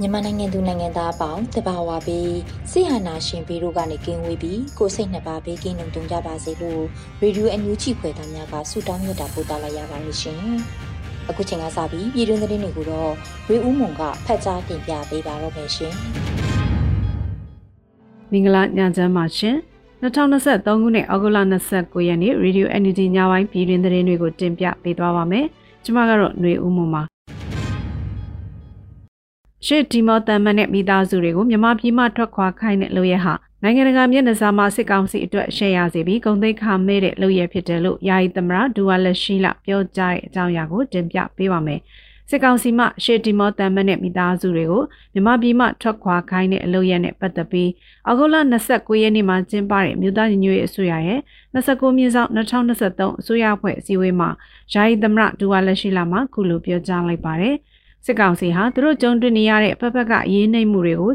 မြန်မာနိုင်ငံသူနိုင်ငံသားအပေါင်းတဘာဝပြီးစိဟာနာရှင်ပြီးတို့ကနေကင်းဝေးပြီးကိုစိတ်နှစ်ပါးဘေးကင်းလုံခြုံကြပါစေလို့ရေဒီယိုအန်ယူဂျီခွဲသားများကဆုတောင်းမြတ်တာပို့သလာရပါတယ်ရှင်။အခုချိန်ကစပြီးပြည်တွင်းသတင်းတွေကိုတော့ရေဦးမွန်ကဖတ်ကြားတင်ပြပေးပါတော့မယ်ရှင်။မင်္ဂလာညချမ်းပါရှင်။2023ခုနှစ်အောက်တိုဘာ29ရက်နေ့ Radio Energy ညပိုင်းပြည်တွင်သတင်းတွေကိုတင်ပြပေးသွားပါမယ်။ကျွန်မကတော့ຫນွေဦးမွန်ပါ ရှစ်ဒီမောတန်မတ်နဲ့မိသားစုတွေကိုမြမပြည်မှထွက်ခွာခိုင်းတဲ့လုပ်ရဟာနိုင်ငံတကာမျက်နှာစာမှာစစ်ကောင်စီအတွက်ရှယ်ရစေပြီးဂုံသိက္ခာမဲ့တဲ့လုပ်ရဖြစ်တယ်လို့ယာယီသမရဒူဝါလက်ရှိလပြောကြားတဲ့အကြောင်းအရာကိုတင်ပြပေးပါမယ်။စစ်ကောင်စီမှရှေ့ဒီမောတန်မတ်နဲ့မိသားစုတွေကိုမြမပြည်မှထွက်ခွာခိုင်းတဲ့အလုပ်ရနဲ့ပတ်သက်ပြီးအောက်တိုဘာ29ရက်နေ့မှာကျင်းပတဲ့မြို့သားညီညွတ်ရေးအစိုးရရဲ့29မြင်းဆောင်2023အစိုးရအဖွဲ့အစည်းအဝေးမှာယာယီသမရဒူဝါလက်ရှိလမှာခုလိုပြောကြားလိုက်ပါတယ်။ စစ်ကောင်စီဟာသူတို့ကြုံတွေ့နေရတဲ့ဖက်ဖက်ကရေးနှိမ်မှုတွေကို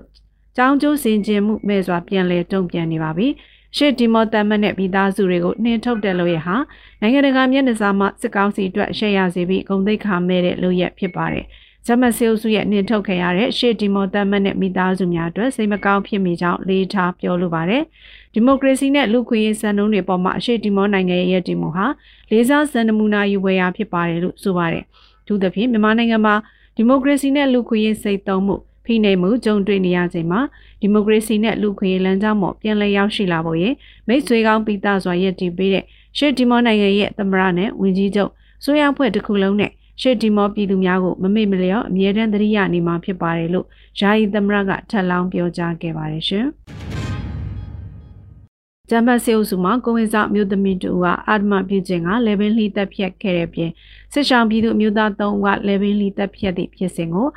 ကြောင်းကျိုးစင်ကျင်မှုမဲ့စွာပြန်လည်တုံ့ပြန်နေပါပြီ။ရှစ်ဒီမောတမ်မတ်နဲ့ပြည်သားစုတွေကိုနှင်းထုတ်တဲ့လို့ရဟာနိုင်ငံတကာမျက်နှာစာမှာစစ်ကောင်စီအတွက်ရှက်ရစေပြီးဂုံသိက္ခာမဲ့တဲ့လို့ရဖြစ်ပါတယ်။ဂျမတ်ဆေးအုပ်စုရဲ့နှင်းထုတ်ခဲ့ရတဲ့ရှစ်ဒီမောတမ်မတ်နဲ့မိသားစုများအတွက်စိတ်မကောင်းဖြစ်မိကြောင်းလေးထားပြောလိုပါတယ်။ဒီမိုကရေစီနဲ့လူခွင့်ရေးစံနှုန်းတွေပေါ်မှာအရှိဒီမောနိုင်ငံရဲ့ရည်တည်မှုဟာလေးစားစံနမူနာယူဝယ်ရာဖြစ်ပါတယ်လို့ဆိုပါတယ်။သူသဖြင့်မြန်မာနိုင်ငံမှာ ဒီမိုကရေစီနဲ့လူခွင့်ရေးစိတ်သုံးမှုဖိနှိပ်မှုကြုံတွေ့နေရချိန်မှာဒီမိုကရေစီနဲ့လူခွင့်ရေးလမ်းကြောင်းပေါ်ပြန်လည်ရောက်ရှိလာဖို့ရင်မိတ်ဆွေကောင်းပိသားစွာရည်တည်ပေးတဲ့ရှစ်ဒီမောနိုင်ငံရဲ့သမရနဲ့ဝင်ကြီးချုပ်ဆိုရဖွဲ့တစ်ခုလုံးနဲ့ရှစ်ဒီမောပြည်သူများကိုမမေ့မလျော့အမြဲတမ်းသတိရနေမှာဖြစ်ပါတယ်လို့ယာယီသမရကထပ်လောင်းပြောကြားခဲ့ပါတယ်ရှင်။ဂျမ်ဘတ်စေအုပ်စုမှာကိုဝင်ဆောင်မြို့သမီးတူကအာဒမပြုခြင်းကလေဘင်းလှီးတက်ဖြတ်ခဲ့တဲ့ပြင် စစ်ဆောင်ပြည်သူအမျိုးသား၃ဦးကလေဘင်းလှီးတက်ဖြတ်သည့်ဖြစ်စဉ်ကို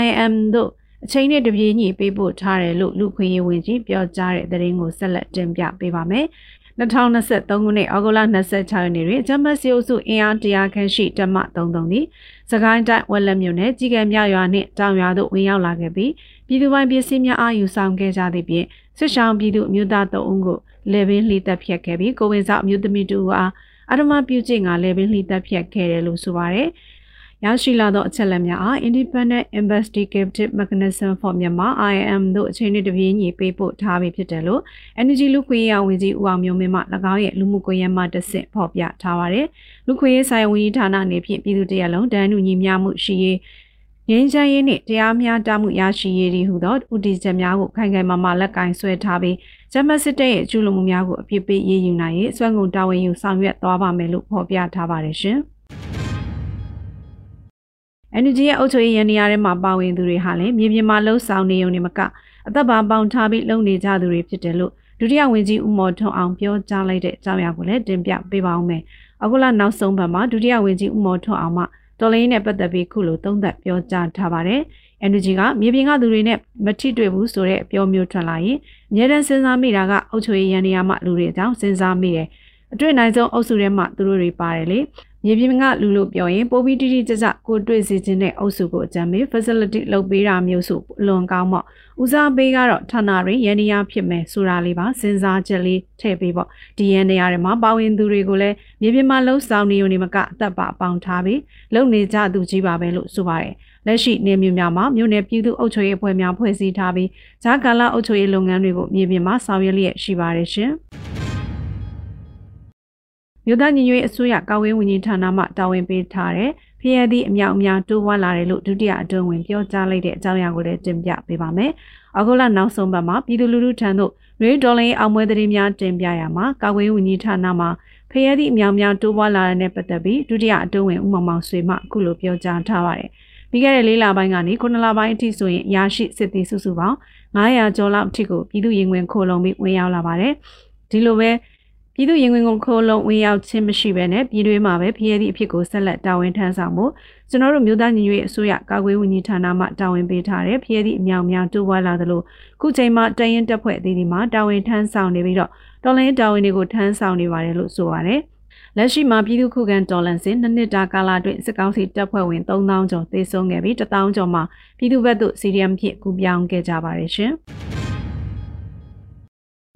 IM တို့အချိန်နဲ့တပြေးညီပေးပို့ထားတယ်လို့လူခွင့်ရေးဝန်ကြီးပြောကြားတဲ့သတင်းကိုဆက်လက်တင်ပြပေးပါမယ်။2023ခုနှစ်အောက်တိုဘာ26ရက်နေ့တွင်ဂျမတ်စီအုပ်စုအင်အားတရားခန့်ရှိဓမ္မ33သည်စကိုင်းတိုင်းဝက်လက်မြို့နယ်ကြီးကံမြရွာနှင့်တောင်ရွာသို့ဝင်ရောက်လာခဲ့ပြီးပြည်သူပိုင်ပစ္စည်းများအားယူဆောင်ခဲ့ကြသည့်ဖြင့်စစ်ဆောင်ပြည်သူအမျိုးသား3ဦးကိုလေဘင်းလှီတက်ဖြတ်ခဲ့ပြီးကိုဝင်ဆောင်အမျိုးသမီးတူအား အဓမ္မပြုကျင့်ကလေဘင်းလှီတက်ဖြတ်ခဲ့တယ်လို့ဆိုပါတယ်။ရရှိလာသောအချက်အလက်များအား Independent Investigative Mechanism for Myanmar IAM တို့အချိန်နဲ့တပြေးညီပေးပို့ထားပြီးဖြစ်တယ်လို့ Energy လူခွင့်ရေးဝန်ကြီးဦးအောင်မျိုးမင်းမှ၎င်းရဲ့လူမှုကွန်ရက်မှတဆင့်ဖော်ပြထားပါတယ်။လူခွင့်ရေးဆိုင်ဝန်ကြီးဌာနအနေဖြင့်ပြည်သူတရက်လုံးတန်းတူညီမျှမှုရှိရေး ငင်းချမ်းရေးနှင့်တရားမျှတမှုရရှိရေးဒီဟုသောဥတီချက်များကိုခိုင်ခိုင်မာမာလက်ကင်ဆွဲထားပြီးဂျမစစ်တပ်ရဲ့ကျူးလွန်မှုများကိုအပြစ်ပေးရေးယူနိုင်ရေးအစွမ်းကုန်တာဝန်ယူဆောင်ရွက်သွားပါမယ်လို့ဖော်ပြထားပါတယ်ရှင်။ NUG ရဲ့အုပ်ချုပ်ရေးရန်နေရာထဲမှာပါဝင်သူတွေဟာလည်းမြေပြင်မှာလှုပ်ဆောင်နေုံနဲ့မကအသက်ပါပေါင်ထားပြီးလုပ်နေကြသူတွေဖြစ်တယ်လို့ဒုတိယဝန်ကြီးဦးမော်ထွန်းအောင်ပြောကြားလိုက်တဲ့အကြောင်းအရာကိုလည်းတင်ပြပေးပါဦးမယ်။အခုလနောက်ဆုံးပတ်မှာဒုတိယဝန်ကြီးဦးမော်ထွန်းအောင်မှ တော်လိုင်းနဲ့ပတ်သက်ပြီးခုလိုသုံးသပ်ပြောကြားထားပါတယ်။ NUG ကမြေပြင်ကသူတွေနဲ့မထိတွေ့ဘူးဆိုတဲ့အပြောမျိုးထွက်လာရင်အများတန်းစဉ်းစားမိတာကအုပ်ချုပ်ရေးရန်နေရာမှာလူတွေအကြောင်းစဉ်းစားမိတယ်။အတွေ့အနိုင်ဆုံးအုပ်စုထဲမှာသူတို့တွေပါတယ်လေမြေပြင်ကလူလို့ပြောရင်ပိုပြီးတိတိကျကျကိုတွေ့စေခြင်းတဲ့အုပ်စုကိုအကြံပေး facility လုပ်ပေးတာမျိုးဆိုလွန်ကောင်းပေါ့ ဦးစားပေးကတော့ဌာနရင်းရန်နေရဖြစ်မယ်ဆိုတာလေးပါစဉ်းစားချက်လေးထည့်ပေးပေါ့ဒီရန်နေရတွေမှာပါဝင်သူတွေကိုလည်းမြေပြင်မှာလှုပ်ဆောင်နေုံနေမကအသက်ပါပေါင်ထားပြီးလုံနေကြသူကြီးပါပဲလို့ဆိုပါတယ်လက်ရှိနေမျိုးများမှာမြို့နယ်ပြည်သူ့အုပ်ချုပ်ရေးအဖွဲ့များဖွဲ့စည်းထားပြီးဂျာကာလာအုပ်ချုပ်ရေးလုပ်ငန်းတွေကိုမြေပြင်မှာဆောင်ရွက်လျက်ရှိပါတယ်ရှင်။ မမြို့သားညီညွတ်ရေးအစိုးရကာဝေးဝန်ကြီးဌာနမှတာဝန်ပေးထားတဲ့ဖျက်သည့်အမြောက်အများတိုးဝါလာတယ်လို့ဒုတိယအတွင်းဝင်ပြောကြားလိုက်တဲ့အကြောင်းအရာကိုလည်းတင်ပြပေးပါမယ်။အခုလနောက်ဆုံးပတ်မှာပြည်သူလူထုထံသို့ရေဒေါ်လာအောင်ပွဲသတင်းများတင်ပြရမှာကာကွယ်ဝန်ကြီးဌာနမှဖျက်သည့်အမြောက်အများတိုးဝါလာတဲ့နဲ့ပတ်သက်ပြီးဒုတိယအတွင်းဝင်ဦးမောင်မောင်ဆွေမှအခုလိုပြောကြားထားပါတယ်။ပြီးခဲ့တဲ့၄လပိုင်းကနေ9လပိုင်းအထိဆိုရင်ရရှိစစ်သည်စုစုပေါင်း900ကျော်လောက်အထိကိုပြည်သူရင်ဝင်ခိုးလုံပြီးဝင်ရောက်လာပါတယ်။ဒီလိုပဲ ပြည်သူရင်ဝင်ကိုခိုးလုံးဝင်ရောက်ခြင်းမရှိဘဲနဲ့ပြည်တွင်းမှာပဲဖျဲသည့်အဖြစ်ကိုဆက်လက်တာဝန်ထမ်းဆောင်မှုကျွန်တော်တို့မြို့သားညီညွတ်ရေးအစိုးရကာကွယ်ဝန်ကြီးဌာနမှတာဝန်ပေးထားတဲ့ဖျဲသည့်အမြောင်များတိုးပွားလာသလိုခုချိန်မှာတရင်တက်ဖွဲ့အသီးသီးမှာတာဝန်ထမ်းဆောင်နေပြီးတော့တော်လိုင်းတာဝန်တွေကိုထမ်းဆောင်နေပါတယ်လို့ဆိုပါတယ်လက်ရှိမှာပြည်သူ့ခုခံတော်လှန်စစ်နှစ်နှစ်တာကာလအတွင်းစစ်ကောင်စီတပ်ဖွဲ့ဝင်3000ကျော်သေဆုံးခဲ့ပြီး1000ကျော်မှာပြည်သူ့ဘက်သို့ CDM ဖြစ်ကူပြောင်းခဲ့ကြပါတယ်ရှင်။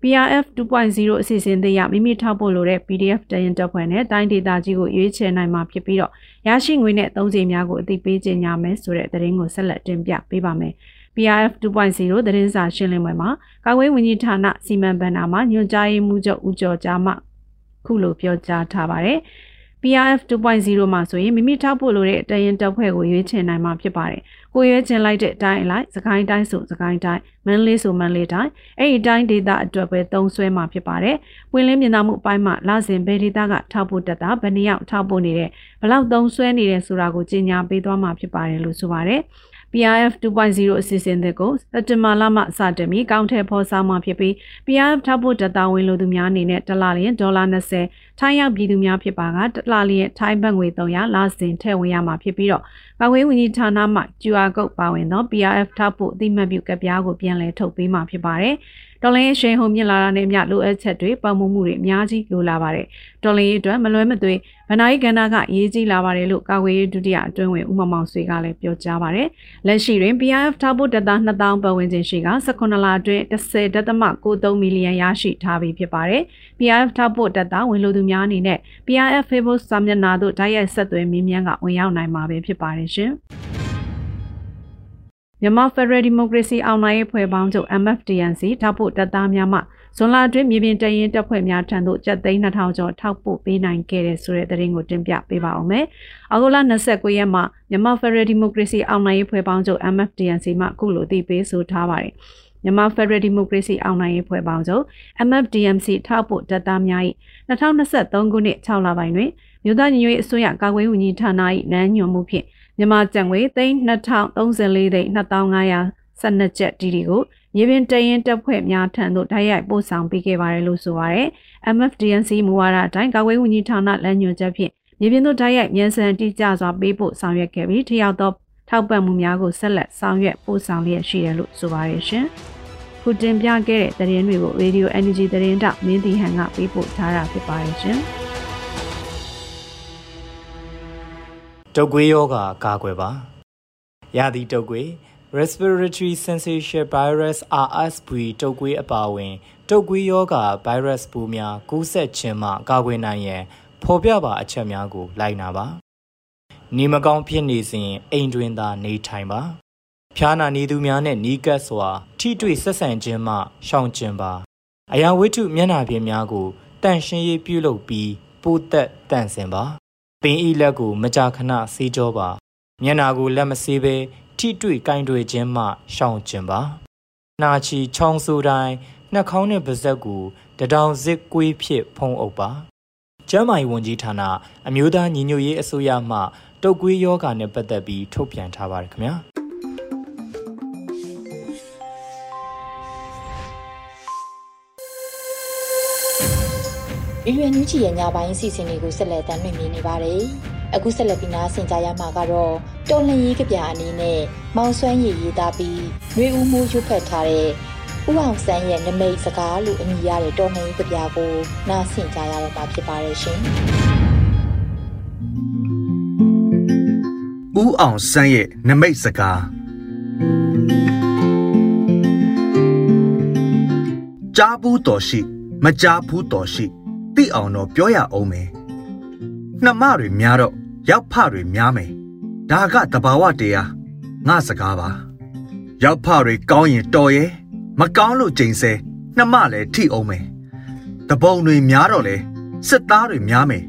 PRF 2.0အစီအစဉ်တရမိမိထောက်ပို့လိုတဲ့ PDF တရင်တပ်ဖွဲ့နဲ့တိုင်းဒေသကြီးကိုရွေးချယ်နိုင်မှာဖြစ်ပြီးတော့ရရှိငွေနဲ့သုံးချိန်များကိုအသိပေးကြေညာမယ်ဆိုတဲ့သတင်းကိုဆက်လက်တင်ပြပေးပါမယ်။ PRF 2.0သတင်းစာရှင်းလင်းပွဲမှာကာကွယ်ဝင်ကြီးဌာနစီမံဘဏ္ဍာမှညွှန်ကြားရေးမှူးချုပ်ဦးကျော်ကြားမှခုလိုပြောကြားထားပါတယ်။ PRF 2.0မှာဆိုရင်မိမိထောက်ဖို့လိုတဲ့တရင်တပ်ဖွဲ့ကိုရွေးချယ်နိုင်မှာဖြစ်ပါတယ်။ကိုရွေးချယ်လိုက်တဲ့အတိုင်းအလိုက်စကိုင်းတိုင်းဆိုစကိုင်းတိုင်းမန္တလေးဆိုမန္တလေးတိုင်းအဲ့ဒီတိုင်းဒေသအတွက်ပဲသုံးဆွဲမှာဖြစ်ပါတယ်။ပွင့်လင်းမြင်သာမှုအပိုင်းမှာလစဉ်ဘယ်ဒေသကထောက်ဖို့တက်တာဘယ်နှယောက်ထောက်ဖို့နေတဲ့ဘလောက်သုံးဆွဲနေတယ်ဆိုတာကိုကြေညာပေးသွားမှာဖြစ်ပါတယ်လို့ဆိုပါတယ်။ PRF 2.0အစီအစဉ်တွေကိုစက်တင်ဘာလမှစတင်ပြီးကောင်းထဲဖော်ဆောင်မှာဖြစ်ပြီး PRF ထောက်ဖို့ဒတာဝင်လိုသူများအနေနဲ့တစ်လလျင်ဒေါ်လာ20ထိုင်းရောက်ပြည်သူများဖြစ်ပါကတစ်လလျင်ထိုင်းဘတ်ငွေ300လစဉ်ထည့်ဝင်ရမှာဖြစ်ပြီးတော့ကာကွယ်ဝင်ကြီးဌာနမှ QR code ပါဝင်သော PRF ထောက်ဖို့အသိမှတ်ပြုကပ်ပြားကိုပြန်လည်ထုတ်ပေးမှာဖြစ်ပါတယ်။ တော်လင်းရှင်ဟုန်မြင့်လာတာနဲ့အမျှလိုအပ်ချက်တွေပတ်မှုမှုတွေအများကြီးလိုလာပါတယ်တော်လင်းအတွက်မလွဲမသွေဗနာယီကန္နာကရေးကြီးလာပါတယ်လို့ကာကွယ်ရေးဒုတိယအတွင်းဝင်ဦးမမောင်ဆွေကလည်းပြောကြားပါတယ်လက်ရှိတွင် PRF ထောက်ပို့တပ်သား2000ပတ်ဝန်းကျင်ရှိက18လအတွင်း10.93မီလီယံရရှိထားပြီးဖြစ်ပါတယ် PRF ထောက်ပို့တပ်သားဝင်လိုသူများအနေနဲ့ PRF Facebook စာမျက်နှာသို့တိုက်ရိုက်ဆက်သွယ်မြင်းမြန်းကဝင်ရောက်နိုင်မှာပဲဖြစ်ပါတယ်ရှင် မြန်မာဖက်ဒရယ်ဒီမိုကရေစီအောင်နိုင်ရေးဖွဲ့ပေါင်းချုပ် MFDNC ထောက်ဖို့တပ်သားများမှဇွန်လအတွင်းမြေပြင်တရင်တပ်ဖွဲ့များထံသို့ကျပ်သိန်း2000ကျော်ထောက်ပို့ပေးနိုင်ခဲ့တဲ့ဆိုတဲ့သတင်းကိုတင်ပြပေးပါအောင်မယ်။အောက်တိုဘာ29ရက်မှာမြန်မာဖက်ဒရယ်ဒီမိုကရေစီအောင်နိုင်ရေးဖွဲ့ပေါင်းချုပ် MFDNC မှအခုလိုတည်ပေးဆိုထားပါတယ်။မြန်မာဖက်ဒရယ်ဒီမိုကရေစီအောင်နိုင်ရေးဖွဲ့ပေါင်းချုပ် MFDMC ထောက်ပို့တပ်သားများ၏2023ခုနှစ်6လပိုင်းတွင်မြို့သားညီညွတ်ရေးအစိုးရကာကွယ်ရေးဝန်ကြီးဌာန၏လမ်းညွှန်မှုဖြင့် မြန်မာကျပ်ငွေသိန်း2034သိန်း2512ကျပ်တီတီကိုမြေပြင်တရင်တပ်ဖွဲ့များထံသို့တိုက်ရိုက်ပို့ဆောင်ပေးခဲ့ပါတယ်လို့ဆိုပါရယ် MFDNC မူဝါဒအတိုင်းကာကွယ်ဝန်ကြီးဌာနလမ်းညွှန်ချက်ဖြင့်မြေပြင်သို့တိုက်ရိုက်မြန်ဆန်တိကျစွာပေးပို့ဆောင်ရွက်ခဲ့ပြီးထရောက်သောထောက်ပံ့မှုများကိုဆက်လက်ဆောင်ရွက်ပို့ဆောင်လျက်ရှိတယ်လို့ဆိုပါရရှင်။ခုတင်ပြခဲ့တဲ့သတင်းတွေကို Radio Energy သတင်းတောက်မင်းတီဟန်ကပေးပို့ထားတာဖြစ်ပါတယ်ရှင်။ တုပ်ကွေးယောဂကာကွယ်ပါရာသီတုပ်ကွေး respiratory syncytial virus RSV တုပ်ကွေးအပါအဝင်တုပ်ကွေးယောဂ virus ပိုးများကူးစက်ခြင်းမှကာကွယ်နိုင်ရန်ဖော်ပြပါအချက်များကိုလိုက်နာပါနေမကောင်းဖြစ်နေစဉ်အိမ်တွင်သာနေထိုင်ပါဖျားနာနေသူများနဲ့နီးကပ်စွာထိတွေ့ဆက်ဆံခြင်းမှရှောင်ကျဉ်ပါအရာဝတ္ထုမျက်နှာပြင်များကိုတန့်ရှင်းရေးပြုလုပ်ပြီးပိုးသက်တန့်စင်ပါ ပင်ဤလက်ကိုမကြာခဏဆေးကြောပါမျက်နာကိုလက်မဆေးဘဲထိတွေ့ကင်တွေခြင်းမှရှောင်ကျင်ပါနှာချီချောင်းဆိုးတိုင်းနှာခေါင်းနဲ့ပါးစပ်ကိုတထောင်စစ်ကွေးဖြစ်ဖုံးအုပ်ပါကျမ်းမာရေးဝန်ကြီးဌာနအမျိုးသားညီညွတ်ရေးအစိုးရမှတုတ်ကွေးယောဂါနဲ့ပတ်သက်ပြီးထုတ်ပြန်ထားပါတယ်ခင်ဗျာ ဗီဒီယိုညူးချီရဲ့ညပိုင်းအစီအစဉ်တွေကိုဆက်လက်တင်ပြနေပါတယ်။အခုဆက်လက်ပြီးနားဆင်ကြရမှာကတော့တော်လှန်ရေးကြပြအနေနဲ့မောင်ဆွမ်းရည်ရေးသားပြီးနှွေဦးမိုးရွတ်ဖက်ထားတဲ့ဥအောင်ဆန်းရဲ့နမိတ်စကားလို့အမည်ရတဲ့တော်လှန်ရေးကြပြကိုနားဆင်ကြရတော့မှာဖြစ်ပါတယ်ရှင်။ဦးအောင်ဆန်းရဲ့နမိတ်စကားကြားဘူးတော်ရှိ မကြားဘူးတော်ရှိ သိအောင်တော့ပြောရအောင်မယ်နှမတွေများတော့ရောက်ဖတွေများမယ်ဒါကတဘာဝတရားငါစကားပါရောက်ဖတွေကောင်းရင်တော်ရဲ့မကောင်းလို့ချိန်ဆဲနှမလည်းထိအောင်မယ်တပုံတွေများတော့လေစစ်သားတွေများမယ်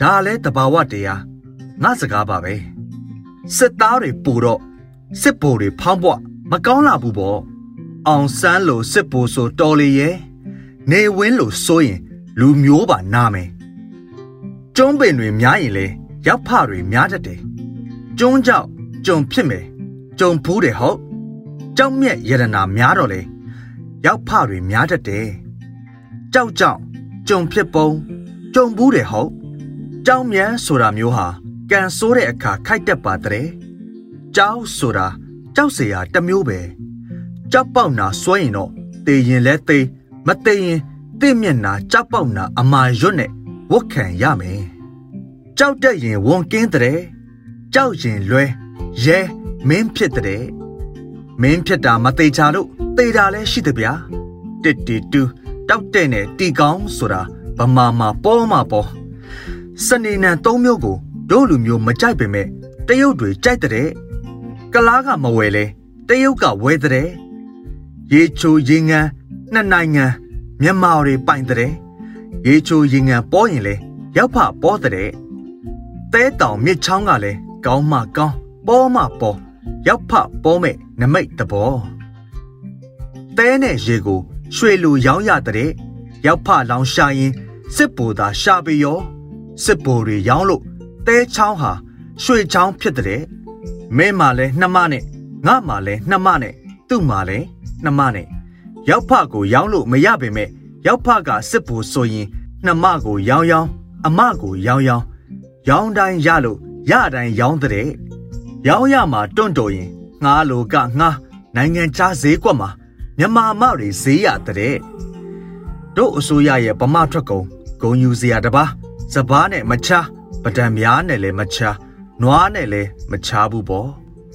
ဒါလည်းတဘာဝတရားငါစကားပါပဲစစ်သားတွေပူတော့စစ်ဘိုလ်တွေဖောင်းပွမကောင်းလာဘူးပေါ့အောင်ဆန်းလိုစစ်ဘိုလ်ဆိုတော်လေရဲ့နေဝင်းလိုဆိုရင် လူမျိုးပါနာမယ်ကျုံးပင်တွေများရင်လဲရပ်ဖတွေများတတ်တယ်ကျုံးကြောက်ကြုံဖြစ်မယ်ကြုံဖူးတယ်ဟုတ်ကြောက်မြက်ယရနာများတော့လဲရောက်ဖတွေများတတ်တယ်ကြောက်ကြောက်ကြုံဖြစ်ပုံကြုံဘူးတယ်ဟုတ်ကြောက်မြန်းဆိုတာမျိုးဟာကန်ဆိုးတဲ့အခါခိုက်တက်ပါတဲ့ကြောက်ဆိုတာကြောက်စရာတစ်မျိုးပဲကြောက်ပေါက်နာစွဲရင်တော့တေရင်လဲတေမတေရင် တင့်မျက်နာကြောက်ပေါက်နာအမာရွတ်နဲ့ဝတ်ခံရမယ်ကြောက်တက်ရင်ဝန်ကင်းတဲ့ကြောက်ရင်လွဲရဲမင်းဖြစ်တဲ့မင်းဖြစ်တာမသေးချာလို့သေတာလည်းရှိတယ်ဗျာတစ်တီတူတောက်တဲ့နဲ့တီကောင်းဆိုတာဗမာမှာပေါ်မှာပေါ်စနေနံ၃မျိုးကိုတို့လူမျိုးမကြိုက်ပေမဲ့တရုတ်တွေကြိုက်တဲ့ကလားကမဝယ်လဲတရုတ်ကဝယ်တဲ့ရေချိုရေငန်းနှစ်နိုင်ငံ မြန်မာတွေပိုင်တဲ့ရေချိုရေငန်းပေါ်ရင်လဲရောက်ဖပေါ်တဲ့တဲတောင်မြစ်ချောင်းကလည်းကောင်းမှကောင်းပေါ်မှပေါ်ရောက်ဖပေါ်မဲ့နမိတ်တဘောတဲနဲ့ရေကိုရွှေလူရောင်းရတဲ့ရောက်ဖလောင်ရှာရင်စစ်ဘူသာရှာပေရောစစ်ဘူတွေရောင်းလို့တဲချောင်းဟာရွှေချောင်းဖြစ်တဲ့မင်းမှလည်းနှမနဲ့ငါမှလည်းနှမနဲ့သူ့မှလည်းနှမနဲ့ ရောက်ဖကိုရောင်းလို့မရပေမဲ့ရောက်ဖကစစ်ဘူဆိုရင်နှမကိုရောင်းရောင်းအမကိုရောင်းရောင်းရောင်းတိုင်းရလို့ရတိုင်းရောင်းတဲ့ရောင်းရမှာတွန့်တော်ရင်ငားလိုကငားနိုင်ငံခြားဈေးကွက်မှာမြန်မာမတွေဈေးရတဲ့တို့အစိုးရရဲ့ဗမာထွက်ကုန်ဂုံယူစရာတပါးစပားနဲ့မချားပဒံများနဲ့လည်းမချားနွားနဲ့လည်းမချားဘူးပေါ့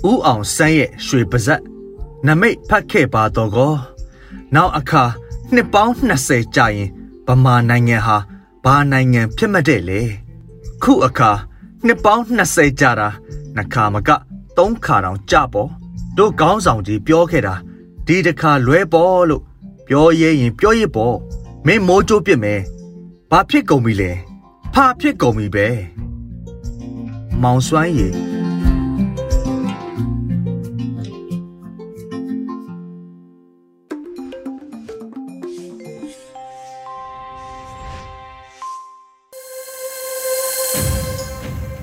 ဥအောင်ဆန်းရဲ့ရွှေပါဇက်နမိတ်ဖတ်ခဲ့ပါတော့ကော နောက်အခါနှစ်ပေါင်း20ကြာရင်ဗမာနိုင်ငံဟာဘာနိုင်ငံဖြစ်မတဲ့လေခုအခါနှစ်ပေါင်း20ကြာတာနှစ်ခါမကသုံးခါတောင်ကြပေါ့တို့ကောင်းဆောင်ကြီးပြောခဲ့တာဒီတခါလွဲပေါ်လို့ပြောရဲရင်ပြောရပေါ့မင်းမိုးကြိုးပြစ်မယ်ဘာဖြစ်ကုန်ပြီလဲဖာဖြစ်ကုန်ပြီပဲမောင်စွမ်းရည်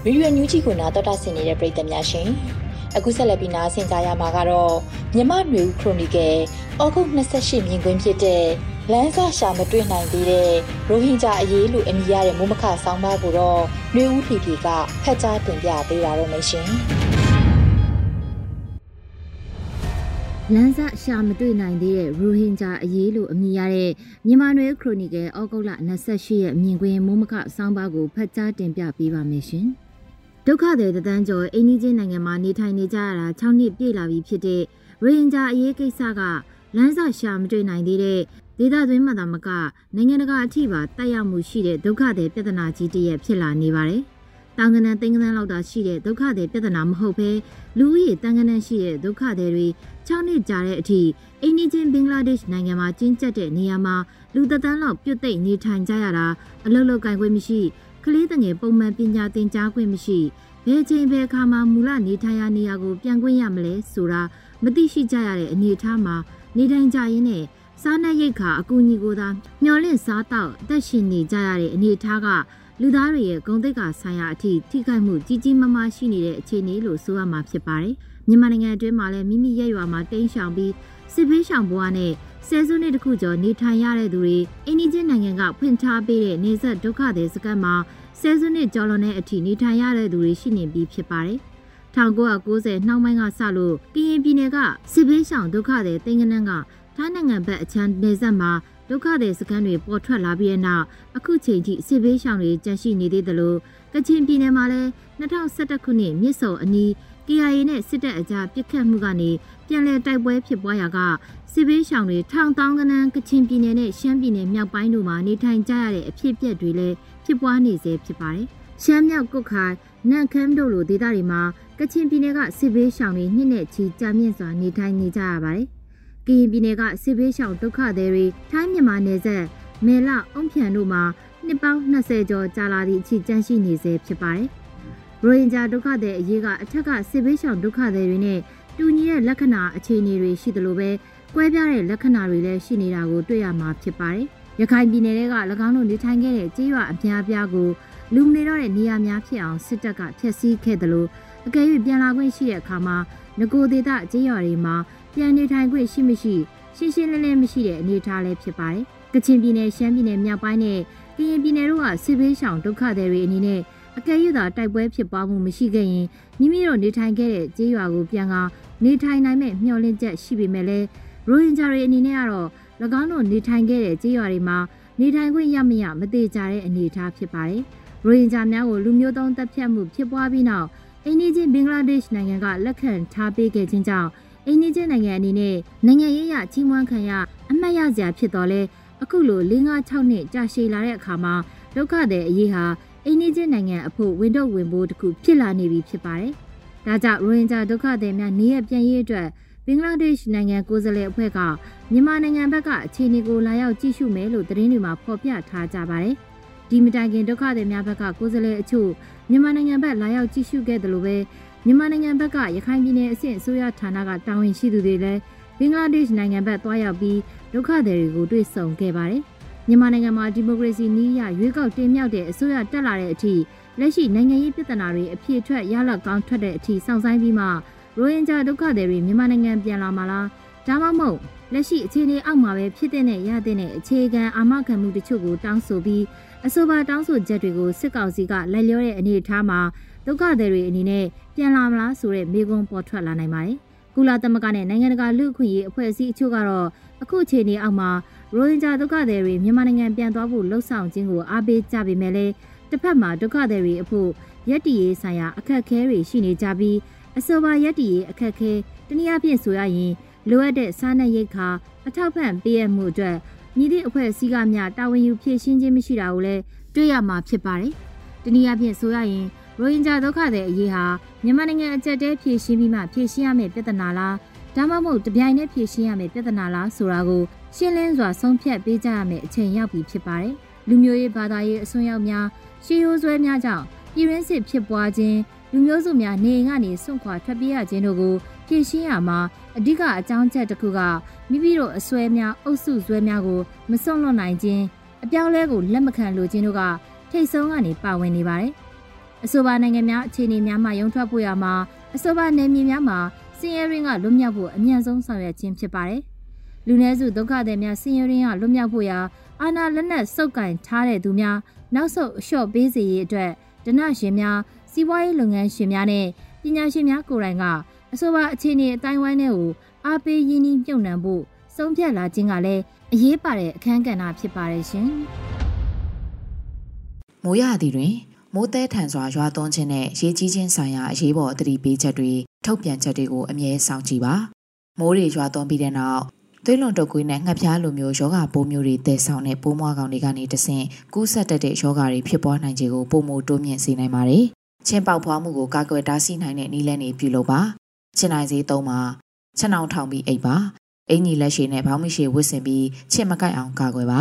ဗီဒီယိုညူးချီကိုနာတော်တာဆင်နေတဲ့ပရိသတ်များရှင်အခုဆက်လက်ပြီးနားဆင်ကြရမှာကတော့မြမနွေဦးခရိုနီကယ်ဩဂုတ်28မြင်ကွင်းဖြစ်တဲ့လမ်းစာရှာမတွေ့နိုင်သေးတဲ့ရိုဟင်ဂျာအရေးလူအမည်ရတဲ့မိုးမခဆောင်းပါးကိုတော့နွေဦးဖြီဖြီကဖတ်ကြားတင်ပြပေးပါတော့မယ်ရှင်လန်းစာရှာမတွေ့နိုင်သေးတဲ့ရိုဟင်ဂျာအရေးလို့အမည်ရတဲ့မြန်မာနွေခရိုနီကယ်ဩဂုတ်လ28ရက်မြင်ကွင်းမိုးမခဆောင်းပါးကိုဖတ်ကြားတင်ပြပေးပါမယ်ရှင်။ ဒုက္ခတွေတန်းကျော်အိန္ဒိချင်းနိုင်ငံမှာနေထိုင်နေကြရတာ6နှစ်ပြည့်လာပြီဖြစ်တဲ့ရိုဟင်ဂျာအရေးကိစ္စကလမ်းစာရှာမတွေ့နိုင်သေးတဲ့ဒေသတွင်းမှာသာမကနိုင်ငံတကာအထိပါတက်ရောက်မှုရှိတဲ့ဒုက္ခတွေပြဿနာကြီးတစ်ရပ်ဖြစ်လာနေပါတယ်။တောင်ကနန်သိန်းကနန်လောက်တာရှိတဲ့ဒုက္ခတွေပြဿနာမဟုတ်ဘဲလူဦးရေတန်ကနန်ရှိတဲ့ဒုက္ခတွေ6နှစ်ကြာတဲ့အထိအိန္ဒိချင်းဘင်္ဂလားဒေ့ရှ်နိုင်ငံမှာကျင်းကျက်တဲ့နေရာမှာလူသက်တမ်းလောက်ပြုတ်သိမ့်နေထိုင်ကြရတာအလုတ်လောက်ကင်ခွင့်မရှိ ကလေးတငယ်ပုံမှန်ပညာသင်ကြားခွင့်မရှိဘယ်ချိန်ဘယ်အခါမှမူလနေထိုင်ရာနေရာကိုပြန်ခွင့်ရမလဲဆိုတာမသိရှိကြရတဲ့အနေအထားမှာနေထိုင်ကြရင်းနဲ့စားနပ်ရိက္ခာအကူအညီကိုသာမျှော်လင့်စားတော့အသက်ရှင်နေကြရတဲ့အနေအထားကလူသားတွေရဲ့ဂုဏ်သိက္ခာဆိုင်ရာအထိထိခိုက်မှုကြီးကြီးမားမားရှိနေတဲ့အခြေအနေလို့ဆိုရမှာဖြစ်ပါတယ်။မြန်မာနိုင်ငံအတွင်းမှာလည်းမိမိရဲ့ရွာမှာတိမ်းရှောင်ပြီးစစ်ဘေးရှောင်ဘဝနဲ့ ဆယ်စုနှစ်တခုကျော်နေထိုင်ရတဲ့သူတွေအိန္ဒိချင်းနိုင်ငံကဖွင့်ထားပေးတဲ့နေဆက်ဒုက္ခသည်စခန်းမှာဆယ်စုနှစ်ကျော်လွန်တဲ့အထိနေထိုင်ရတဲ့သူတွေရှိနေပြီးဖြစ်ပါတယ်။1990နှောင်းပိုင်းကစလို့ကရင်ပြည်နယ်ကစစ်ဘေးရှောင်ဒုက္ခသည်တင်ကနန်းကထိုင်းနိုင်ငံဘက်အချမ်းနေဆက်မှာဒုက္ခသည်စခန်းတွေပေါ်ထွက်လာပြီးတဲ့နောက်အခုချိန်ထိစစ်ဘေးရှောင်တွေကြန့်ရှိနေသေးတယ်လို့ကချင်ပြည်နယ်မှာလည်း2011ခုနှစ်မြစ်ဆုံအနီး KIA နဲ့စစ်တပ်အကြားပစ်ခတ်မှုကနေပြန်လည်တိုက်ပွဲဖြစ်ပွားရာကစစ်ဘေးရှောင်တွေထောင်တောင်းကနန်းကချင်ပြည်နယ်နဲ့ရှမ်းပြည်နယ်မြောက်ပိုင်းတို့မှာနေထိုင်ကြရတဲ့အဖြစ်အပျက်တွေလည်းဖြစ်ပွားနေစေဖြစ်ပါတယ်။ရှမ်းမြောက်ကုတ်ခိုင်နန့်ခမ်းတို့လိုဒေသတွေမှာကချင်ပြည်နယ်ကစစ်ဘေးရှောင်တွေနှစ်နဲ့ချီကြာမြင့်စွာနေထိုင်နေကြရပါတယ်။ကရင်ပြည်နယ်ကစစ်ဘေးရှောင်ဒုက္ခသည်တွေထိုင်းမြန်မာနယ်စပ်မဲလအုံဖြန်တို့မှာနှစ်ပေါင်း20ကျော်ကြာလာသည့်အထိကြန့်ရှိနေစေဖြစ်ပါတယ်။ ရိုဟင်ဂျာဒုက္ခသည်အရေးကအထက်ကစစ်ဘေးရှောင်ဒုက္ခသည်တွေနဲ့တူညီတဲ့လက္ခဏာအခြေအနေတွေရှိသလိုပဲကွဲပြားတဲ့လက္ခဏာတွေလည်းရှိနေတာကိုတွေ့ရမှာဖြစ်ပါတယ်။ရခိုင်ပြည်နယ်က၎င်းတို့နေထိုင်ခဲ့တဲ့ကြေးရွာအများအပြားကိုလူမနေတော့တဲ့နေရာများဖြစ်အောင်စစ်တပ်ကဖျက်ဆီးခဲ့တယ်လို့အကယ်၍ပြန်လာခွင့်ရှိတဲ့အခါမှာငကိုဒေတာကြေးရွာတွေမှာပြန်နေထိုင်ခွင့်ရှိမရှိရှင်းရှင်းလင်းလင်းမရှိတဲ့အနေအထားလည်းဖြစ်ပါတယ်။ကချင်ပြည်နယ်ရှမ်းပြည်နယ်မြောက်ပိုင်းနဲ့ကရင်ပြည်နယ်တို့ကစစ်ဘေးရှောင်ဒုက္ခသည်တွေအနေနဲ့ အကယ်၍သာတိုက်ပွဲဖြစ်ပွားမှုမရှိခဲ့ရင်မိမိတို့နေထိုင်ခဲ့တဲ့ကြေးရွာကိုပြန်ကနေထိုင်နိုင်မဲ့မျှော်လင့်ချက်ရှိပေမဲ့လည်းရိုဟင်ဂျာတွေအနေနဲ့ကတော့၎င်းတို့နေထိုင်ခဲ့တဲ့ကြေးရွာတွေမှာနေထိုင်ခွင့်ရမရမသေးကြတဲ့အနေအထားဖြစ်ပါတယ်။ရိုဟင်ဂျာများကိုလူမျိုးတုံးတပ်ဖြတ်မှုဖြစ်ပွားပြီးနောက်အိန္ဒိချင်းဘင်္ဂလားဒေ့ရှ်နိုင်ငံကလက်ခံထားပေးခဲ့ခြင်းကြောင့်အိန္ဒိချင်းနိုင်ငံအနေနဲ့နိုင်ငံရေးရကြီးမွမ်းခံရအမှတ်ရစရာဖြစ်တော်လဲအခုလို၄၅6နှစ်ကြာရှည်လာတဲ့အခါမှာဒုက္ခတဲ့အရေးဟာ အိန္ဒိချင်းနိုင်ငံအဖို့ဝင်တော့ဝင်ဖို့တခုဖြစ်လာနေပြီဖြစ်ပါတယ်။ဒါကြောင့်ရိုဟင်ဂျာဒုက္ခသည်များနေရပြန်ရေးအတွက်ဘင်္ဂလားဒေ့ရှ်နိုင်ငံကိုယ်စားလှယ်အဖွဲ့ကမြန်မာနိုင်ငံဘက်ကအခြေအနေကိုလာရောက်ကြည့်ရှုမယ်လို့သတင်းတွေမှာဖော်ပြထားကြပါတယ်။ဒီမတိုင်ခင်ဒုက္ခသည်များဘက်ကကိုယ်စားလှယ်အချို့မြန်မာနိုင်ငံဘက်လာရောက်ကြည့်ရှုခဲ့တယ်လို့ပဲမြန်မာနိုင်ငံဘက်ကရခိုင်ပြည်နယ်အဆင့်အစိုးရဌာနကတာဝန်ရှိသူတွေလည်းဘင်္ဂလားဒေ့ရှ်နိုင်ငံဘက်သွားရောက်ပြီးဒုက္ခသည်တွေကိုတွေ့ဆုံခဲ့ပါတယ်။ မြန်မာနိုင်ငံမှာဒီမိုကရေစီနည်းရရွေးကောက်တင်မြှောက်တဲ့အစိုးရတက်လာတဲ့အထိလက်ရှိနိုင်ငံရေးပြဿနာတွေအပြည့်အထွက်ရလကောင်းထွက်တဲ့အထိစောင့်ဆိုင်ပြီးမှရိုဟင်ဂျာဒုက္ခသည်တွေမြန်မာနိုင်ငံပြန်လာမှာလားဒါမှမဟုတ်လက်ရှိအခြေအနေအောက်မှာပဲဖြစ်တဲ့နဲ့ရတဲ့နဲ့အခြေခံအာမခံမှုတချို့ကိုတောင်းဆိုပြီးအဆိုပါတောင်းဆိုချက်တွေကိုစစ်ကောင်စီကလိုက်လျောတဲ့အနေအထားမှာဒုက္ခသည်တွေအနေနဲ့ပြန်လာမလားဆိုတဲ့မေးခွန်းပေါ်ထွက်လာနိုင်ပါတယ်။ကုလသမဂ္ဂနဲ့နိုင်ငံတကာလူ့အခွင့်အရေးအဖွဲ့အစည်းအချို့ကတော့အခုအခြေအနေအောက်မှာ ရိုဟင်ဂျာဒုက္ခသည်တွေမြန်မာနိုင်ငံပြန်သွားဖို့လှုံ့ဆော်ခြင်းကိုအားပေးကြပေမဲ့လည်းတစ်ဖက်မှာဒုက္ခသည်တွေအဖို့ရက်တီရေးဆိုင်ရာအခက်အခဲတွေရှိနေကြပြီးအဆိုပါရက်တီရေးအခက်အခဲတနည်းအားဖြင့်ဆိုရရင်လိုအပ်တဲ့စားနပ်ရိက္ခာအထောက်ပံ့ပေးရမှုအတွက်မြည်သည့်အဖွဲ့အစည်းကများတာဝန်ယူဖြည့်ရှင်းခြင်းမရှိတာကိုလည်းတွေ့ရမှာဖြစ်ပါတယ်။တနည်းအားဖြင့်ဆိုရရင်ရိုဟင်ဂျာဒုက္ခသည်အရေးဟာမြန်မာနိုင်ငံအကြက်တဲဖြည့်ရှင်းပြီးမှဖြည့်ရှင်းရမယ့်ပြဿနာလား ဒါမှမဟုတ်တပြိုင်တည်းဖြည့်ရှင်းရမယ့်ပြဿနာလားဆိုတာကိုရှင်းလင်းစွာဆုံးဖြတ်ပေးကြရမယ့်အချိန်ရောက်ပြီဖြစ်ပါတယ်။လူမျိုးရေးဘာသာရေးအစွန်းရောက်များရှေးရိုးဆွဲများကြောင့်ပြည်ရင်းစစ်ဖြစ်ပွားခြင်းလူမျိုးစုများနေအိမ်ကနေစွန့်ခွာထွက်ပြေးရခြင်းတို့ကိုဖြည့်ရှင်းရမှာအဓိကအကြောင်းချက်တစ်ခုကမိမိတို့အစွဲများအုပ်စုစွဲများကိုမစွန့်လွတ်နိုင်ခြင်းအပြောင်းလဲကိုလက်မခံလိုခြင်းတို့ကထိတ်ဆုံးကနေပါဝင်နေပါတယ်။အဆိုပါနိုင်ငံများအခြေအနေများမှရုံထွက်ဖို့ရမှာအဆိုပါနယ်မြေများမှာ စင်ရဲရင်းကလွတ်မြောက်ဖို့အမြန်ဆုံးဆောင်ရွက်ခြင်းဖြစ်ပါတယ်။လူနည်းစုဒုက္ခသည်များစင်ရဲရင်းကလွတ်မြောက်ဖို့ရာအာဏာလက်နက်စုပ်ကင်ထားတဲ့သူများနောက်ဆုတ်အလျှော့ပေးစေရေးအတွက်ဒနရှင်များစီးပွားရေးလုပ်ငန်းရှင်များနဲ့ပညာရှင်များကိုယ်တိုင်ကအဆိုပါအခြေအနေအတိုင်းဝိုင်းတွေကိုအားပေးရင်းနှီးမြှုပ်နှံဖို့ဆုံးဖြတ်လာခြင်းကလည်းအရေးပါတဲ့အခန်းကဏ္ဍဖြစ်ပါတယ်ရှင်။မိုးရသည်တွင်မိုးတဲထန်စွာရွာသွန်းခြင်းနဲ့ရေကြီးခြင်းဆိုင်ရာအရေးပေါ်အသတိပေးချက်တွေ ထုတ်ပြန်ချက်တွေကိုအမြဲစောင့်ကြည့်ပါ။မိုးတွေရွာသွန်းပြီးတဲ့နောက်သွေးလွန်တုပ်ကွေးနဲ့ငှက်ဖျားလိုမျိုးယောဂပိုးမျိုးတွေတည်ဆောင်တဲ့ပိုးမွားကောင်တွေကနေတဆင့်ကူးဆက်တတ်တဲ့ယောဂတွေဖြစ်ပွားနိုင်ခြေကိုပုံမတိုးမြင့်စေနိုင်ပါတယ်။ချင်းပေါက်ဖွားမှုကိုကာကွယ်တားဆီးနိုင်တဲ့နည်းလမ်းတွေပြုလုပ်ပါ။ချင်းနိုင်စေးသုံးပါ။ချက်နှောင်ထောင်ပြီးအိပ်ပါ။အင်ကြီးလက်ရှိနဲ့ဘောင်းမရှိဝစ်စင်ပြီးချင်းမကိုက်အောင်ကာကွယ်ပါ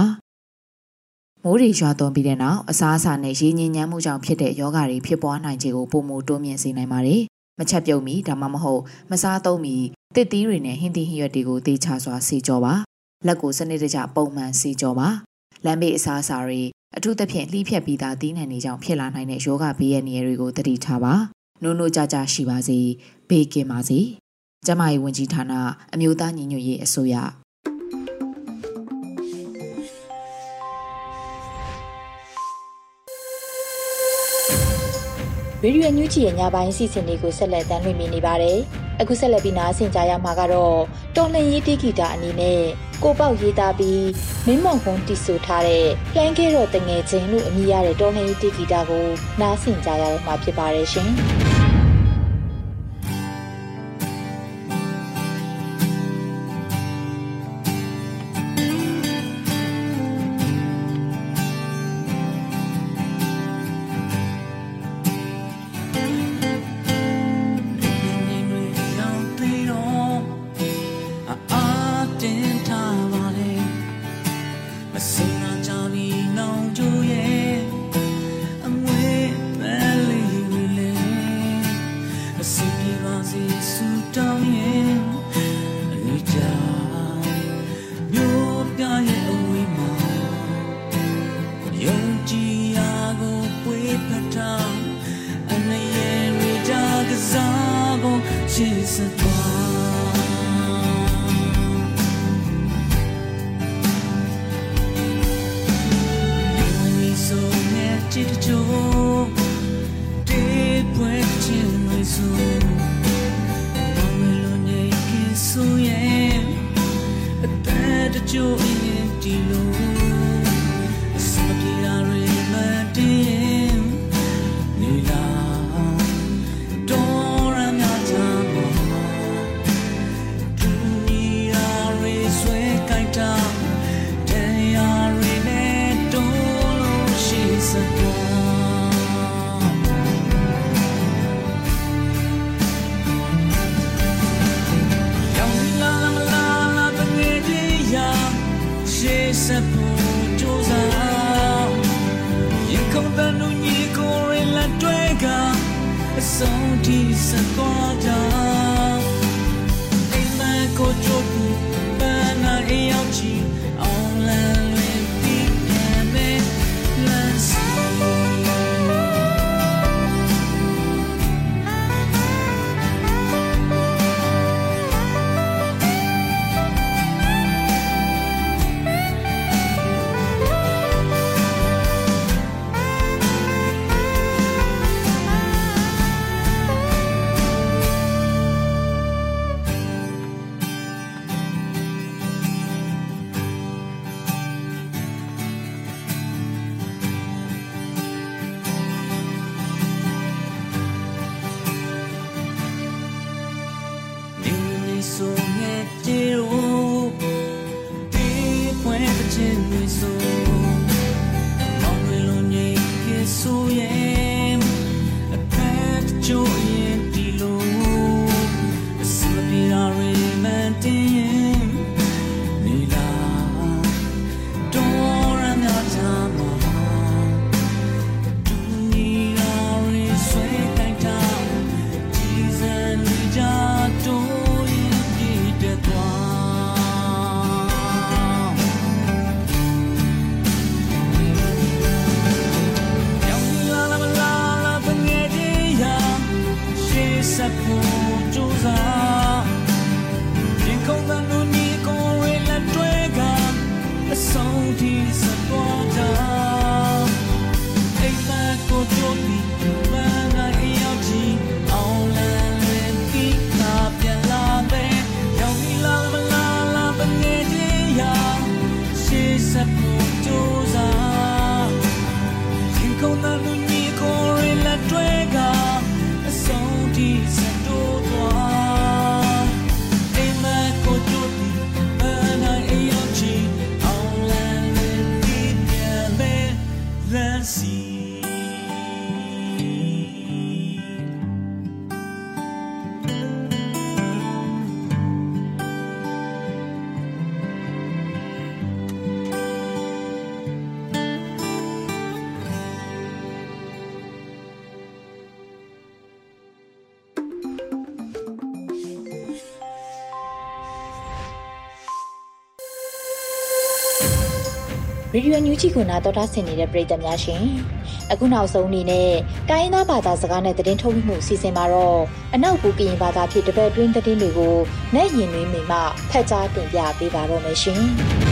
။မိုးတွေရွာသွန်းပြီးတဲ့နောက်အစားအစာနဲ့ရေညင်ညမ်းမှုကြောင့်ဖြစ်တဲ့ယောဂတွေဖြစ်ပွားနိုင်ခြေကိုပုံမတိုးမြင့်စေနိုင်ပါတယ်။ မချက်ပြုတ်မီဒါမှမဟုတ်မစားသုံးမီတစ်သီးတွေနဲ့ဟင်းသီးဟင်းရွက်တွေကိုသေချာစွာဆေးကြောပါလက်ကိုစနစ်တကျပုံမှန်ဆေးကြောပါလမ်းဘေးအစားအစာတွေအထူးသဖြင့်လှိဖြက်ပြီးသားသီးနှံတွေကြောင့်ဖြစ်လာနိုင်တဲ့ယောဂဘေးရဲ့နေရာတွေကိုသတိထားပါနိုးနိုးကြကြရှိပါစေဘေးကင်းပါစေကျမကြီးဝန်ကြီးဌာနအမျိုးသားညီညွတ်ရေးအစိုးရ ဗီဒီယိုညူးချီရဲ့ညပိုင်းစီစဉ်လေးကိုဆက်လက်တင်ပြနေပါတယ်။အခုဆက်လက်ပြီးနားဆင်ကြရမှာကတော့တော်လှန်ရေးတိဂီတာအနေနဲ့ကိုပေါက်ရေးသားပြီးမင်းမောင်ကုန်းတီဆိုထားတဲ့လှမ်းခဲတော်တငယ်ချင်းလို့အမည်ရတဲ့တော်လှန်ရေးတိဂီတာကိုနားဆင်ကြရတော့မှာဖြစ်ပါတယ်ရှင်။ me. ရေဒီယိုညူချီကိုနာတော်တာဆင်နေတဲ့ပရိသတ်များရှင်အခုနောက်ဆုံးအနေနဲ့တိုင်းရင်းသားဘာသာစကားနဲ့သတင်းထုတ်မှုအစီအစဉ်မှာတော့အနောက်ဘူကရင်ဘာသာဖြစ်တပတ်တွင်းသတင်းတွေကိုနဲ့ရင်နှွေးမိမှဖတ်ကြားတင်ပြပေးပါတော့မယ်ရှင်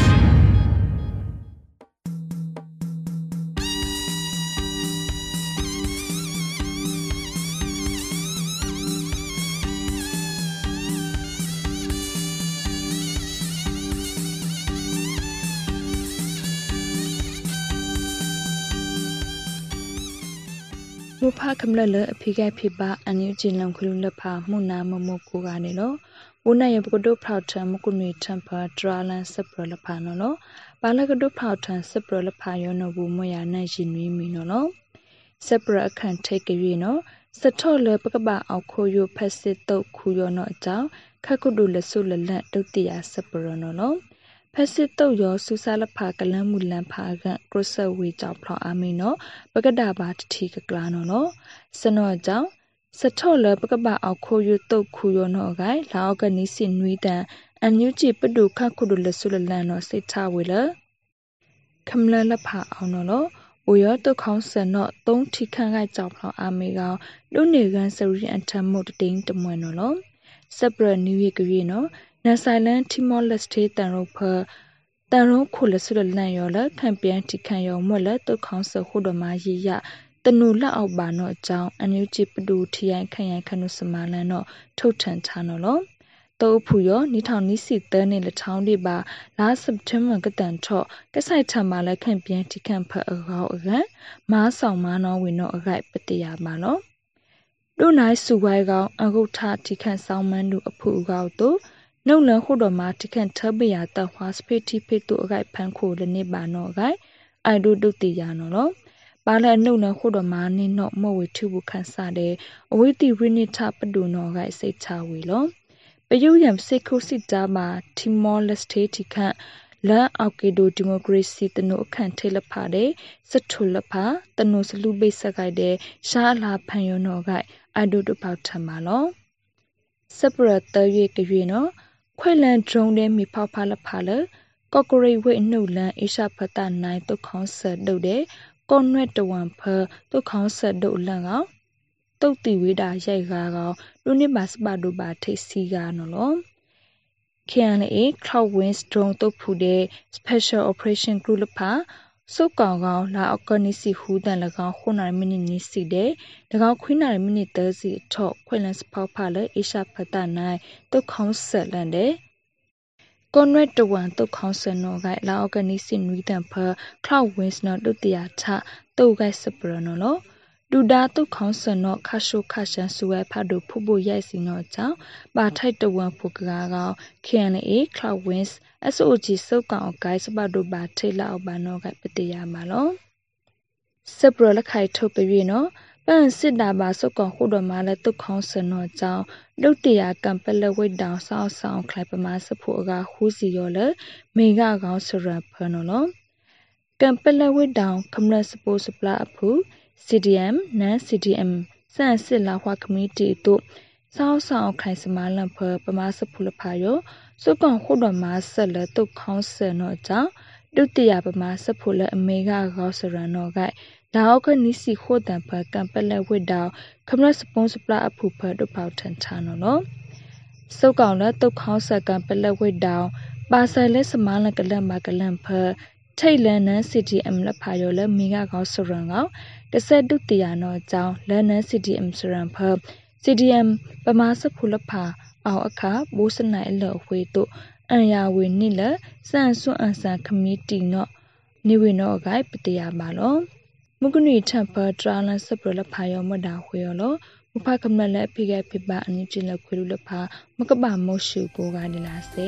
မဖခမလလအဖိကဖိပါအန်ယူဂျင်လံခလူလဖာမှုနာမမကိုကနေလောဝနယပကဒုဖောက်ထမကုနီတမ်ပါဒရာလန်စပရလဖာနော်လောပါလကဒုဖောက်ထစပရလဖာယောနဘူးမရနိုင်ရှင်နွေးမီနော်လောစပရအခန့်ထိတ်ကြရနော်စထော့လပကပအောက်ခိုယိုဖက်စစ်တုတ်ခူယောနော်အကြောင်းခက်ကုဒုလဆုလလန့်တုတ်တရာစပရနော်လော ဖက်စစ်တုတ်ရောစူစာလဖာကလန်းမူလန်ဖာကကရဆဝေကြောင့်ဖလောအာမီနော်ပကဒါဘာတတိကကလာနော်နော်စနောကြောင့်စထော့လပကပအောက်ခိုယတုတ်ခူယောနော်ဂိုင်လာအောက်ကနီစင်နွီတန်အန်ယူချီပဒုခခုဒလဆုလလန်နော်စိတ်ချဝေလခမလလဖာအောင်နော်ဝအိုရတုခေါင်းစနော့သုံးထိခန့်ကကြောက်ဖောင်းအာမေကောင်လူနေကန်စရီအန်ထမုတ်တိန်တမွန်နော်လော စပရနီဝီကရီနော်နဆိုင်လန်တီမောလက်စတေတန်ရုဖတန်ရုခုလဆူလလန်ယောလခံပြန်တိခန့်ယောမွက်လတုခေါင်းစခုဒမရီယတနုလက်အောက်ပါနော်အကြောင်းအန်ယူချီပဒူထီယိုင်ခန့်ရိုင်ခနုစမာလန်နော်ထုတ်ထန်ချနော်လောတောဖူယောနိထောင်နိစီတန်းနေလထောင်းဒီပါလာစက်တမ်ဘာကတန်ထော့ကဆိုင်ထမလဲခန့်ပြန်တိခန့်ဖအကောအကန်မားဆောင်မာနောဝင်တော့အခိုက်ပတရပါလော ဒုနိုင်စုဝိုင်းကောင်အဂုထတိခန့်ဆောင်မန်းတို့အဖူကောက်တို့နှုတ်လန်ခုတော်မှာတိခန့်ထပရတဟွာစဖေတီဖေတို့အခိုက်ဖန်ခိုလနေပါနောအခိုက်အိုင်ဒိုဒုတိယနော်လောပါလနှုတ်လခုတော်မှာနိနော့မော့ဝေထုဘူးခန်းစားတဲ့အဝိတိရိနိထပဒုနောကစိတ်ချဝေလောပယုယံစိတ်ခုစစ်တာမှာတီမောလက်စတေတီခန့်လန်အောက်ကီဒိုဒီမိုကရေစီတနုအခန့်ထေလဖာတဲ့စထုလဖာတနုစလူပိတ်ဆက်ကြတဲ့ရှားလာဖန်ယောနောက အဒုတပေါထမှာလောစပရတရွေကရွေနော်ခွေလန်ဒရုံတဲ့မိဖောက်ဖာလဖာလကော့ကရိတ်ဝိနှုတ်လန်အေရှာဖတာနိုင်တုတ်ခေါင်းဆက်တုတ်တဲ့ကွန်ရွက်တဝန်ဖတုတ်ခေါင်းဆက်တုတ်လန်ကောင်တုတ်တီဝေတာရိုက်ကားကောင်လူနစ်ပါစပါတို့ပါထိတ်စီကားနော်လော KNA Cloud Winds drone တုတ်ဖူတဲ့ Special Operation Group လဖာ စုကောင်ကောင်လာအကနိစီဟူတန်၎င်းခုနာမိနစ်နီစီတဲ့၎င်းခွင်းနာမိနစ်30စီထော့ခွင်လန်စဖောက်ဖာလေအေရှာဖတာနိုင်တုတ်ခေါင်းဆက်လန်တဲ့ကွန်ရက်တဝန်တုတ်ခေါင်းစနောကလာအော်ဂနီစီနွီတန်ဖာ Cloud Winds နော်တုတ်တရာထတုတ်ကစပရနော်လောဒူဒါတုခေါင်းစနောခါရှုခါရှန်ဆူဝဲဖတ်တို့ဖုဖို့ရိုက်စီနောကြောင့်ပါထိုက်တဝန်ဖုကကားကောင် KNA Cloud Winds SOG စုတ်ကောင်ဂိုင်းစပတ်တို့ပါထိလောက်ပါနောကပတိယမှာလောစပရလခိုင်ထုတ်ပြည့်နော်ပန်စစ်တာပါစုတ်ကောင်ခုတော်မှာလဲတုခေါင်းစနောကြောင့်လုတ်တရာကံပလဝိတ်တောင်ဆောက်ဆောင်ခလိုက်ပမာစဖို့အကဟူးစီရောလေမေကကောင်စရဖနော်လောကံပလဝိတ်တောင်ကမ္လစပိုစပလာအဖူ CDM နန် CDM စန့်စစ်လာဟွာကမီတီတို့စောင်းဆောင်ခိုင်စမာလန်ဖပမာစဖူလဖာယော စုကောင်ခုတော်မှာဆက်လက်တုတ်ခေါင်းဆန်တော့ကြောင့်ဒုတိယပမာစဖူလအမေကကောစရန်တော့ကလာအောက်ကနီစီခိုတန်ဖကံပလက်ဝစ်တောင်ခမရစပွန်စပလာအဖူဖတို့ပေါထန်ချာနော်နော်စုကောင်လက်တုတ်ခေါင်းဆက်ကံပလက်ဝစ်တောင်ပါဆယ်လက်စမားလကလန်မကလန်ဖထိတ်လန်နန် CTM လက်ဖာရောလက်မိကကောစရန်ကောတဆက်ဒုတိယနော်အကြောင်းလန်နန် CTM စရန်ဖ CDM ပမာစဖူလဖာ အောင်အခါဘိုးစနိုင်အလော်ဝေတို့အန်ယာဝေနိလစန်ဆွန်အန်ဆန်ခမီတီနော့နေဝေနော့ဂိုင်ပတရပါလောမုကနိထပ်ပထရာလန်စပရလဖာယောမဒါခွေယောလောမဖကမလက်ဖိကဖိပါအနိချိလခွေလူလဖာမကပမောရှုကိုကဒီလာစေ